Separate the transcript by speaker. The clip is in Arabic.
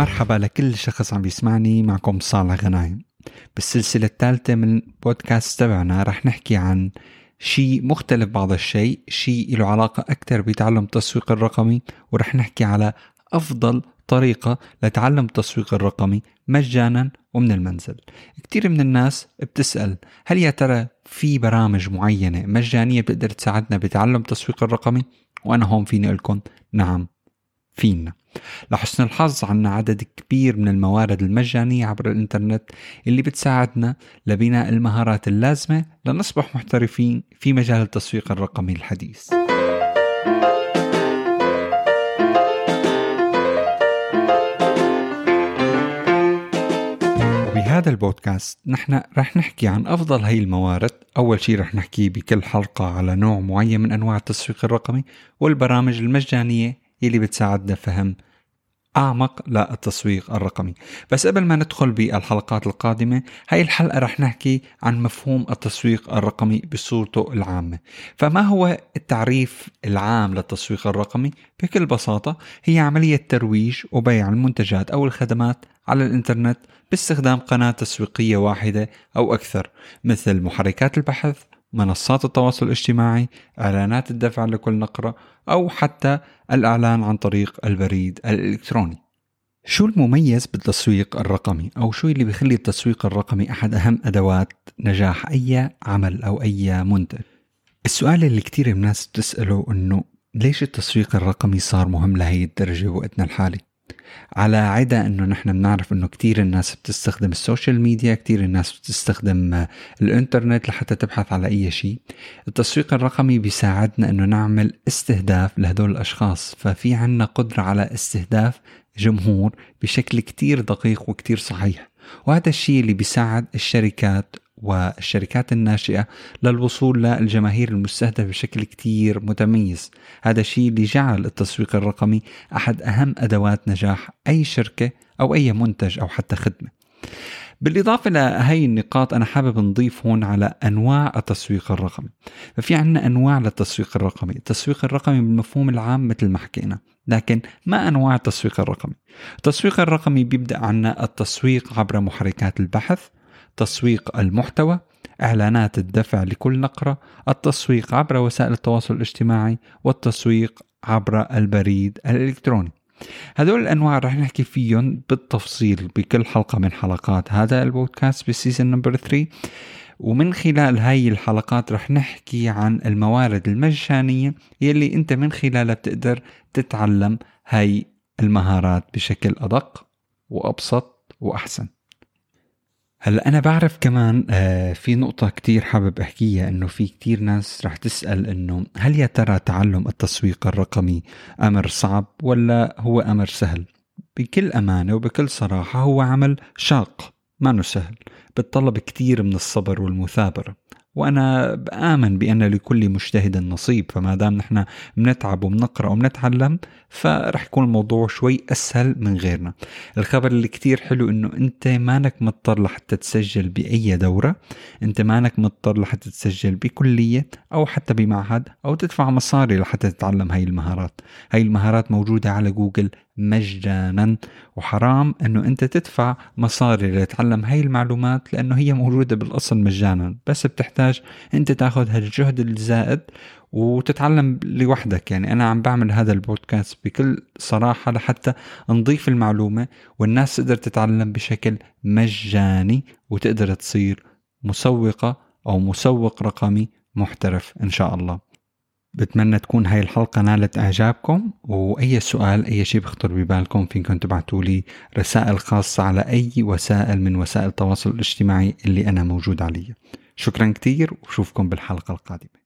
Speaker 1: مرحبا لكل شخص عم بيسمعني معكم صالح غنايم. بالسلسلة الثالثة من بودكاست تبعنا رح نحكي عن شيء مختلف بعض الشيء شيء له علاقة أكثر بتعلم التسويق الرقمي ورح نحكي على أفضل طريقة لتعلم التسويق الرقمي مجانا ومن المنزل. كتير من الناس بتسأل هل يا ترى في برامج معينة مجانية بتقدر تساعدنا بتعلم التسويق الرقمي؟ وأنا هون فيني أقول لكم نعم. فينا لحسن الحظ عنا عدد كبير من الموارد المجانية عبر الإنترنت اللي بتساعدنا لبناء المهارات اللازمة لنصبح محترفين في مجال التسويق الرقمي الحديث. بهذا البودكاست نحن رح نحكي عن أفضل هي الموارد. أول شيء رح نحكي بكل حلقة على نوع معين من أنواع التسويق الرقمي والبرامج المجانية يلي بتساعدنا فهم أعمق للتسويق الرقمي بس قبل ما ندخل بالحلقات القادمة هاي الحلقة رح نحكي عن مفهوم التسويق الرقمي بصورته العامة فما هو التعريف العام للتسويق الرقمي؟ بكل بساطة هي عملية ترويج وبيع المنتجات أو الخدمات على الإنترنت باستخدام قناة تسويقية واحدة أو أكثر مثل محركات البحث منصات التواصل الاجتماعي إعلانات الدفع لكل نقره أو حتى الإعلان عن طريق البريد الإلكتروني. شو المميز بالتسويق الرقمي؟ أو شو اللي بيخلي التسويق الرقمي أحد أهم أدوات نجاح أي عمل أو أي منتج؟ السؤال اللي كتير الناس بتسأله إنه ليش التسويق الرقمي صار مهم لهي الدرجة بوقتنا الحالي؟ على عدا إنه نحن بنعرف إنه كتير الناس بتستخدم السوشيال ميديا كتير الناس بتستخدم الإنترنت لحتى تبحث على أي شيء. التسويق الرقمي بيساعدنا إنه نعمل استهداف لهدول الأشخاص ففي عنا قدرة على استهداف جمهور بشكل كتير دقيق وكتير صحيح. وهذا الشيء اللي بيساعد الشركات والشركات الناشئة للوصول للجماهير المستهدفة بشكل كتير متميز. هذا الشيء اللي جعل التسويق الرقمي أحد أهم أدوات نجاح أي شركة أو أي منتج أو حتى خدمة. بالإضافة لهي النقاط أنا حابب نضيف هون على أنواع التسويق الرقمي. ففي عنا أنواع للتسويق الرقمي. التسويق الرقمي بالمفهوم العام مثل ما حكينا لكن ما أنواع التسويق الرقمي؟ التسويق الرقمي بيبدأ عنا التسويق عبر محركات البحث تسويق المحتوى إعلانات الدفع لكل نقرة التسويق عبر وسائل التواصل الاجتماعي والتسويق عبر البريد الإلكتروني. هدول الأنواع رح نحكي فيهم بالتفصيل بكل حلقة من حلقات هذا البودكاست بال season number 3 ومن خلال هاي الحلقات رح نحكي عن الموارد المجانية يلي أنت من خلالها بتقدر تتعلم هاي المهارات بشكل أدق وأبسط وأحسن. هلا أنا بعرف كمان آه، في نقطة كتير حابب أحكيها إنه في كتير ناس رح تسأل إنه هل يا ترى تعلم التسويق الرقمي أمر صعب ولا هو أمر سهل؟ بكل أمانة وبكل صراحة هو عمل شاق ما سهل. بتطلب كتير من الصبر والمثابرة. وأنا بامن بأن لكل مجتهد نصيب فما دام نحن بنتعب وبنقرأ وبنتعلم فرح يكون الموضوع شوي أسهل من غيرنا. الخبر اللي كتير حلو إنه أنت مانك مضطر لحتى تسجل بأي دورة أنت مانك مضطر لحتى تسجل بكلية أو حتى بمعهد أو تدفع مصاري لحتى تتعلم هاي المهارات. هاي المهارات موجودة على جوجل مجانا وحرام إنه أنت تدفع مصاري لتتعلم هاي المعلومات لأنه هي موجودة بالأصل مجانا. بس بتحتاج أنت تاخذ هالجهد الزائد وتتعلم لوحدك. يعني أنا عم بعمل هذا البودكاست بكل صراحة لحتى نضيف المعلومة والناس تقدر تتعلم بشكل مجاني وتقدر تصير مسوقة أو مسوق رقمي محترف إن شاء الله. بتمنى تكون هاي الحلقة نالت إعجابكم وأي سؤال أي شيء بخطر ببالكم فيكم تبعتوا لي رسائل خاصة على أي وسائل من وسائل التواصل الاجتماعي اللي أنا موجود عليها. شكرا كتير وشوفكم بالحلقة القادمة.